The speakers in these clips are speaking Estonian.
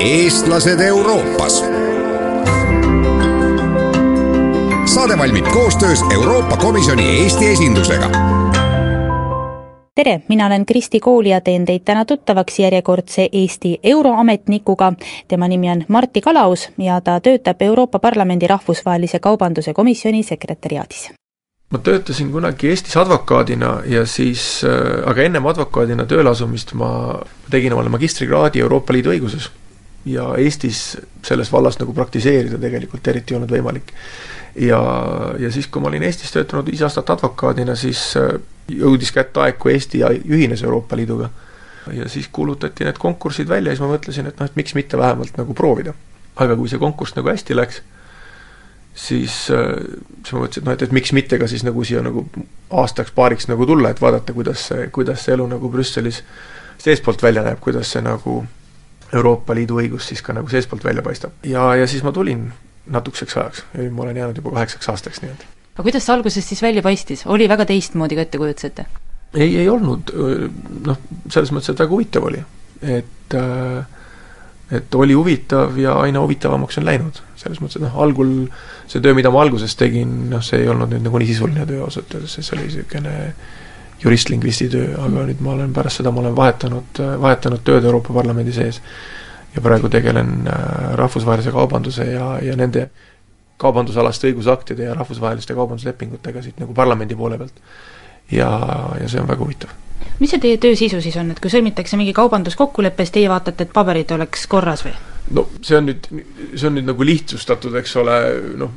eestlased Euroopas. saade valmib koostöös Euroopa Komisjoni Eesti esindusega tere, mina olen Kristi Kool ja teen teid täna tuttavaks järjekordse Eesti euroametnikuga. tema nimi on Martti Kalaus ja ta töötab Euroopa Parlamendi rahvusvahelise kaubanduse komisjoni sekretäriaadis ma töötasin kunagi Eestis advokaadina ja siis, äh, aga ennem advokaadina tööle asumist ma tegin omale magistrikraadi Euroopa Liidu õiguses. ja Eestis selles vallas nagu praktiseerida tegelikult eriti ei olnud võimalik. ja, ja siis, kui ma olin Eestis töötanud viis aastat advokaadina, siis äh, jõudis kätte aeg, kui Eesti ühines Euroopa Liiduga. ja siis kuulutati need konkursid välja ja siis ma mõtlesin, et noh, et miks mitte vähemalt nagu proovida. aga kui see konkurss nagu hästi läks, siis, äh, siis ma mõtlesin, et noh, et, et miks mitte ka siis nagu siia nagu aastaks-paariks nagu tulla, et vaadata, kuidas see, kuidas see elu nagu Brüsselis seestpoolt välja näeb, kuidas see nagu Euroopa Liidu õigus siis ka nagu seestpoolt välja paistab. ja, ja siis ma tulin natukeseks ajaks ja nüüd ma olen jäänud juba kaheksaks aastaks nii-öelda aga kuidas see alguses siis välja paistis, oli väga teistmoodi, kui ette kujutasite? ei, ei olnud, noh, selles mõttes, et väga huvitav oli, et et oli huvitav ja aina huvitavamaks on läinud, selles mõttes, et noh, algul see töö, mida ma alguses tegin, noh, see ei olnud nüüd nagu nii sisuline töö ausalt öeldes, see oli niisugune jurist-lingvisti töö, aga nüüd ma olen pärast seda, ma olen vahetanud, vahetanud tööd Euroopa Parlamendi sees. Ja praegu tegelen rahvusvahelise kaubanduse ja, ja nende kaubandusalaste õigusaktide ja rahvusvaheliste kaubanduslepingutega siit nagu parlamendi poole pealt. Ja, ja see on väga huvitav. mis see teie töö sisu siis on, et kui sõlmitakse mingi kaubanduskokkulepe, siis teie vaatate, et paberid oleks korras või? no see on nüüd, see on nüüd nagu lihtsustatud, eks ole, noh,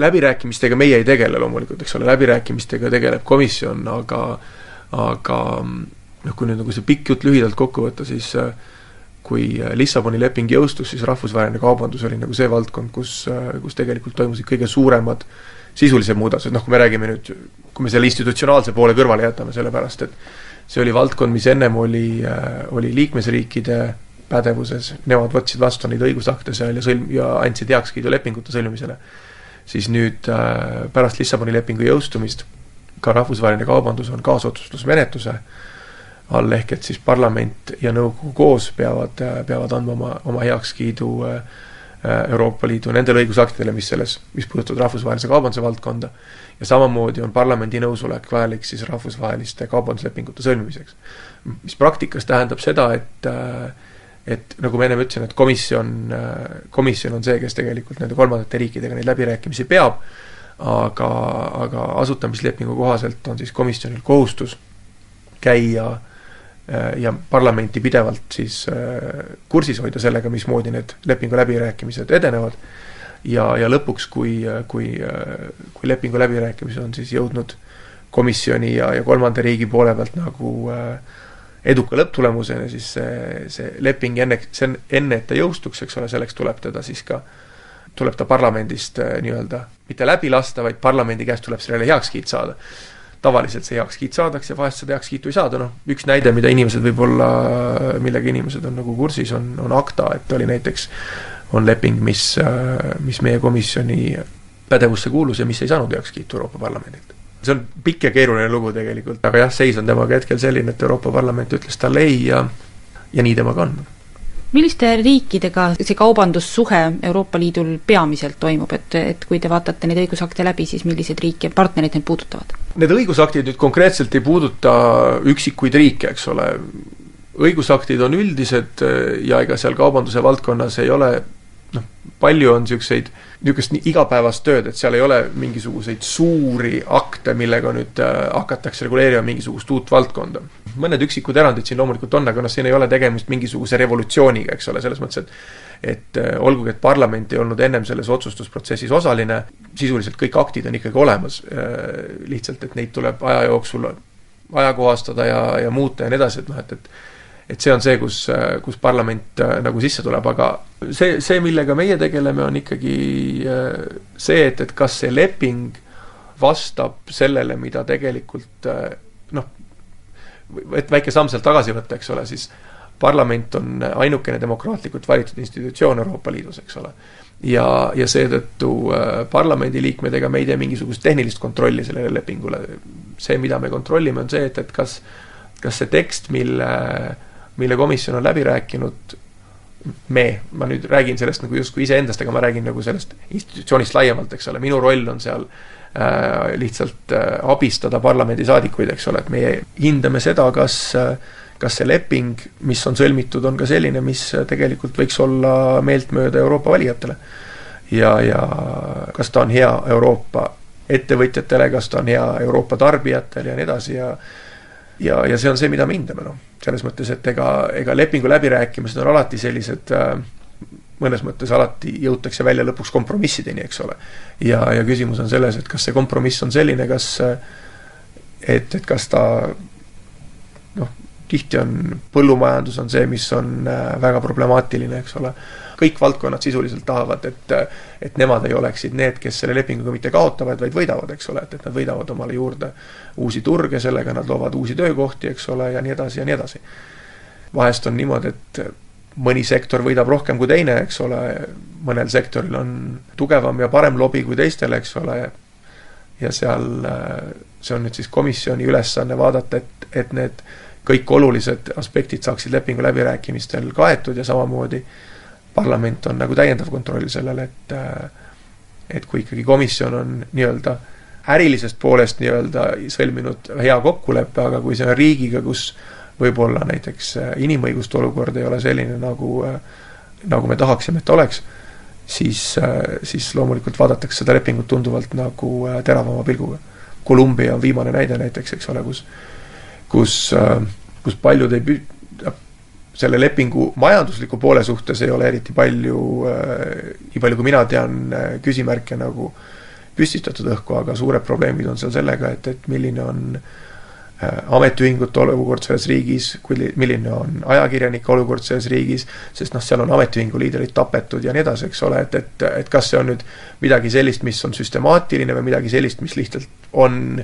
läbirääkimistega meie ei tegele loomulikult, eks ole, läbirääkimistega tegeleb komisjon, aga aga noh, kui nüüd nagu see pikk jutt lühidalt kokku võtta, siis äh, kui äh, Lissaboni leping jõustus, siis rahvusvaheline kaubandus oli nagu see valdkond, kus, äh, kus tegelikult toimusid kõige suuremad sisulised muudatused, noh kui me räägime nüüd, kui me selle institutsionaalse poole kõrvale jätame, sellepärast et see oli valdkond, mis ennem oli, äh, oli liikmesriikide pädevuses, nemad võtsid vastu neid õigusakte seal ja sõlm- ja andsid heakskiidu lepingute sõlmimisele, siis nüüd pärast Lissaboni lepingu jõustumist ka rahvusvaheline kaubandus on kaasotsustusmenetluse äh, all, ehk et siis parlament ja nõukogu koos peavad, peavad andma oma, oma heakskiidu äh, Euroopa Liidu nendele õigusaktidele, mis selles, mis puudutavad rahvusvahelise kaubanduse valdkonda, ja samamoodi on parlamendi nõusolek vajalik siis rahvusvaheliste kaubanduslepingute sõlmimiseks. mis praktikas tähendab seda, et äh, et nagu ma ennem ütlesin, et komisjon, äh, komisjon on see, kes tegelikult nende kolmandate riikidega neid läbirääkimisi peab, aga, aga asutamislepingu kohaselt on siis komisjonil kohustus käia äh, Äh, ja parlamenti pidevalt siis äh, kursis hoida sellega, mismoodi need lepingu läbirääkimised edenevad. ja, ja lõpuks, kui, kui, kui lepingu läbirääkimised on siis jõudnud komisjoni ja, ja kolmanda riigi poole pealt nagu äh, eduka lõpptulemuseni, siis see, see leping enne, see on enne, et ta jõustuks, eks ole, selleks tuleb teda siis ka, tuleb ta parlamendist nii-öelda mitte läbi lasta, vaid parlamendi käest tuleb sellele heakskiit saada tavaliselt see heakskiit saadakse, vahest seda heakskiitu ei saada, noh, üks näide, mida inimesed võib-olla, millega inimesed on nagu kursis, on, on ACTA, et oli näiteks, on leping, mis, mis meie komisjoni pädevusse kuulus ja mis ei saanud heakskiitu Euroopa Parlamendilt. see on pikk ja keeruline lugu tegelikult, aga jah, seis on temaga hetkel selline, et Euroopa Parlament ütles talle ei ja ja nii temaga on milliste riikidega see kaubandussuhe Euroopa Liidul peamiselt toimub, et, et kui te vaatate neid õigusakte läbi, siis milliseid riike, partnereid need puudutavad? Need õigusaktid nüüd konkreetselt ei puuduta üksikuid riike, eks ole, õigusaktid on üldised ja ega seal kaubanduse valdkonnas ei ole noh, palju on niisuguseid, niisugust igapäevast tööd, et seal ei ole mingisuguseid suuri akte, millega nüüd äh, hakatakse reguleerima mingisugust uut valdkonda. mõned üksikud erandid siin loomulikult on, aga noh, siin ei ole tegemist mingisuguse revolutsiooniga, eks ole, selles mõttes, et et äh, olgugi, et parlament ei olnud ennem selles otsustusprotsessis osaline, sisuliselt kõik aktid on ikkagi olemas, äh, lihtsalt et neid tuleb aja jooksul ajakohastada ja, ja muuta ja nii edasi, et noh, et, et et see on see, kus, kus parlament äh, nagu sisse tuleb, aga see, see, millega meie tegeleme, on ikkagi äh, see, et, et kas see leping vastab sellele, mida tegelikult äh, noh, et väike samm sealt tagasi võtta, eks ole, siis parlament on ainukene demokraatlikult valitud institutsioon Euroopa Liidus, eks ole. ja, ja seetõttu äh, parlamendiliikmed, ega me ei tee mingisugust tehnilist kontrolli sellele lepingule. see, mida me kontrollime, on see, et, et kas, kas see tekst, mille, mille komisjon on läbi rääkinud, me, ma nüüd räägin sellest nagu justkui iseendast, aga ma räägin nagu sellest institutsioonist laiemalt, eks ole, minu roll on seal äh, lihtsalt äh, abistada parlamendisaadikuid, eks ole, et meie hindame seda, kas äh, kas see leping, mis on sõlmitud, on ka selline, mis tegelikult võiks olla meeltmööda Euroopa valijatele. ja, ja kas ta on hea Euroopa ettevõtjatele, kas ta on hea Euroopa tarbijatele ja nii edasi ja ja, ja see on see, mida me hindame, noh. selles mõttes, et ega, ega lepingu läbirääkimised on alati sellised äh, mõnes mõttes alati jõutakse välja lõpuks kompromissideni, eks ole. ja, ja küsimus on selles, et kas see kompromiss on selline, kas et, et kas ta noh, tihti on põllumajandus on see, mis on äh, väga problemaatiline, eks ole. Kõik valdkonnad sisuliselt tahavad, et, et nemad ei oleksid need, kes selle lepinguga mitte kaotavad, vaid võidavad, eks ole, et, et nad võidavad omale juurde uusi turge, sellega nad loovad uusi töökohti, eks ole, ja nii edasi ja nii edasi. vahest on niimoodi, et mõni sektor võidab rohkem kui teine, eks ole, mõnel sektoril on tugevam ja parem lobi kui teistel, eks ole, ja seal see on nüüd siis komisjoni ülesanne vaadata, et, et need kõik olulised aspektid saaksid lepingu läbirääkimistel kaetud ja samamoodi parlament on nagu täiendav kontroll sellele, et et kui ikkagi komisjon on nii-öelda ärilisest poolest nii-öelda sõlminud hea kokkuleppe, aga kui see on riigiga, kus võib-olla näiteks inimõiguste olukord ei ole selline, nagu nagu me tahaksime, et oleks, siis, siis loomulikult vaadatakse seda lepingut tunduvalt nagu teravama pilguga. Kolumbia on viimane näide näiteks, eks ole, kus kus, kus paljud ei pü-, selle lepingu majandusliku poole suhtes ei ole eriti palju, nii palju kui mina tean, küsimärke nagu püstitatud õhku, aga suured probleemid on seal sellega, et, et milline on ametiühingute olukord selles riigis, milline on ajakirjanike olukord selles riigis, sest noh, seal on ametiühingu liidreid tapetud ja nii edasi, eks ole, et, et, et kas see on nüüd midagi sellist, mis on süstemaatiline või midagi sellist, mis lihtsalt on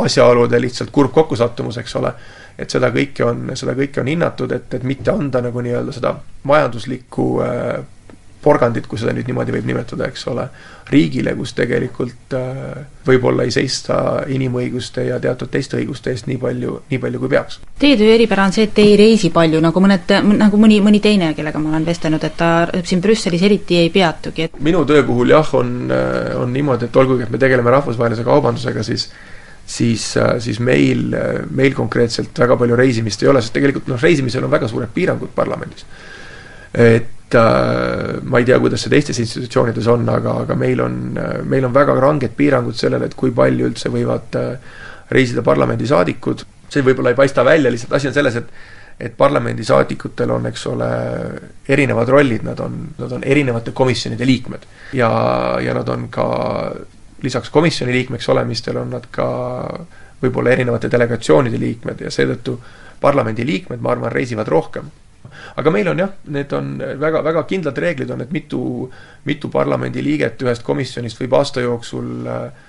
asjaolude lihtsalt kurb kokkusattumus, eks ole. Et seda kõike on, seda kõike on hinnatud, et, et mitte anda nagu nii-öelda seda majanduslikku äh, porgandit, kui seda nüüd niimoodi võib nimetada, eks ole, riigile, kus tegelikult äh, võib-olla ei seista inimõiguste ja teatud teiste õiguste eest nii palju, nii palju kui peaks. Teie töö eripära on see, et te ei reisi palju, nagu mõned, nagu mõni, mõni teine, kellega ma olen vestelnud, et ta siin Brüsselis eriti ei peatugi, et minu töö puhul jah, on, on niimoodi, et olgugi, et me tegeleme rahvusvahelise kaubandusega, siis siis, siis meil, meil konkreetselt väga palju reisimist ei ole, sest tegelikult noh, reisimisel on väga suured piirangud parlamendis. et äh, ma ei tea, kuidas see teistes institutsioonides on, aga, aga meil on, meil on väga ranged piirangud sellele, et kui palju üldse võivad äh, reisida parlamendisaadikud, see võib-olla ei paista välja, lihtsalt asi on selles, et et parlamendisaadikutel on, eks ole, erinevad rollid, nad on, nad on erinevate komisjonide liikmed. ja, ja nad on ka lisaks komisjoni liikmeks olemistel on nad ka võib-olla erinevate delegatsioonide liikmed ja seetõttu parlamendi liikmed, ma arvan, reisivad rohkem. Aga meil on jah, need on väga, väga kindlad reeglid on, et mitu, mitu parlamendiliiget ühest komisjonist võib aasta jooksul äh,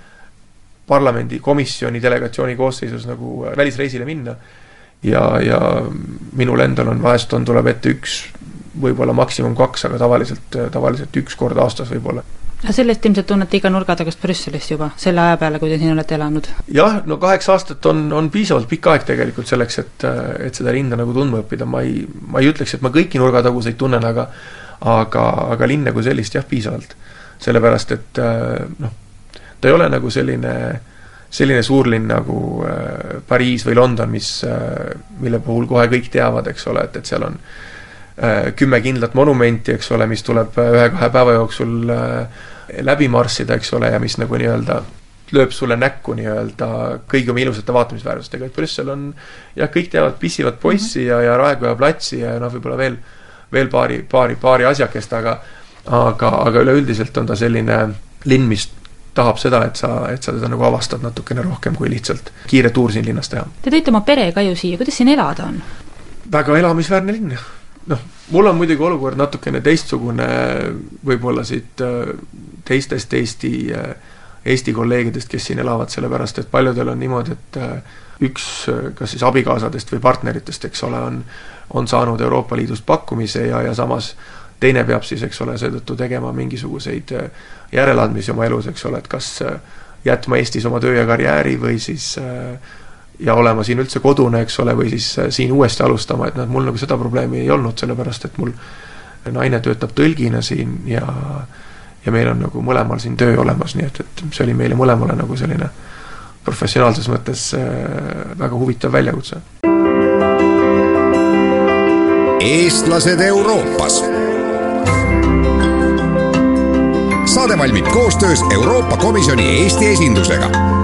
parlamendi komisjoni delegatsiooni koosseisus nagu äh, välisreisile minna. ja, ja minul endal on vahest on, tuleb ette üks, võib-olla maksimum kaks, aga tavaliselt, tavaliselt üks kord aastas võib-olla no sellest ilmselt tunnete iga nurga tagast Brüsselist juba, selle aja peale, kui te siin olete elanud? jah, no kaheksa aastat on, on piisavalt pikk aeg tegelikult selleks, et, et seda linna nagu tundma õppida, ma ei, ma ei ütleks, et ma kõiki nurgataguseid tunnen, aga aga, aga linna kui sellist jah, piisavalt. sellepärast, et noh, ta ei ole nagu selline, selline suurlinn nagu Pariis või London, mis mille puhul kohe kõik teavad, eks ole, et, et seal on äh, kümme kindlat monumenti, eks ole, mis tuleb ühe-kahe päeva jooksul äh, läbi marssida, eks ole, ja mis nagu nii-öelda lööb sulle näkku nii-öelda kõigi oma ilusate vaatamisväärtustega, et Brüssel on jah, kõik teavad pissivat poissi ja, ja Raekoja platsi ja noh, võib-olla veel, veel paari, paari, paari asjakest, aga aga, aga üleüldiselt on ta selline linn, mis tahab seda, et sa, et sa teda nagu avastad natukene rohkem kui lihtsalt kiire tuur siin linnas teha. Te tõite oma pere ka ju siia, kuidas siin elada on? väga elamisväärne linn, noh, mul on muidugi olukord natukene teistsugune võib-olla siit teistest Eesti, Eesti kolleegidest, kes siin elavad, sellepärast et paljudel on niimoodi, et üks kas siis abikaasadest või partneritest, eks ole, on, on saanud Euroopa Liidust pakkumise ja, ja samas teine peab siis, eks ole, seetõttu tegema mingisuguseid järeleandmisi oma elus, eks ole, et kas jätma Eestis oma töö ja karjääri või siis ja olema siin üldse kodune, eks ole, või siis siin uuesti alustama, et noh, mul nagu seda probleemi ei olnud, sellepärast et mul naine töötab tõlgina siin ja ja meil on nagu mõlemal siin töö olemas, nii et, et see oli meile mõlemale nagu selline professionaalses mõttes äh, väga huvitav väljakutse. eestlased Euroopas. saade valmib koostöös Euroopa Komisjoni Eesti esindusega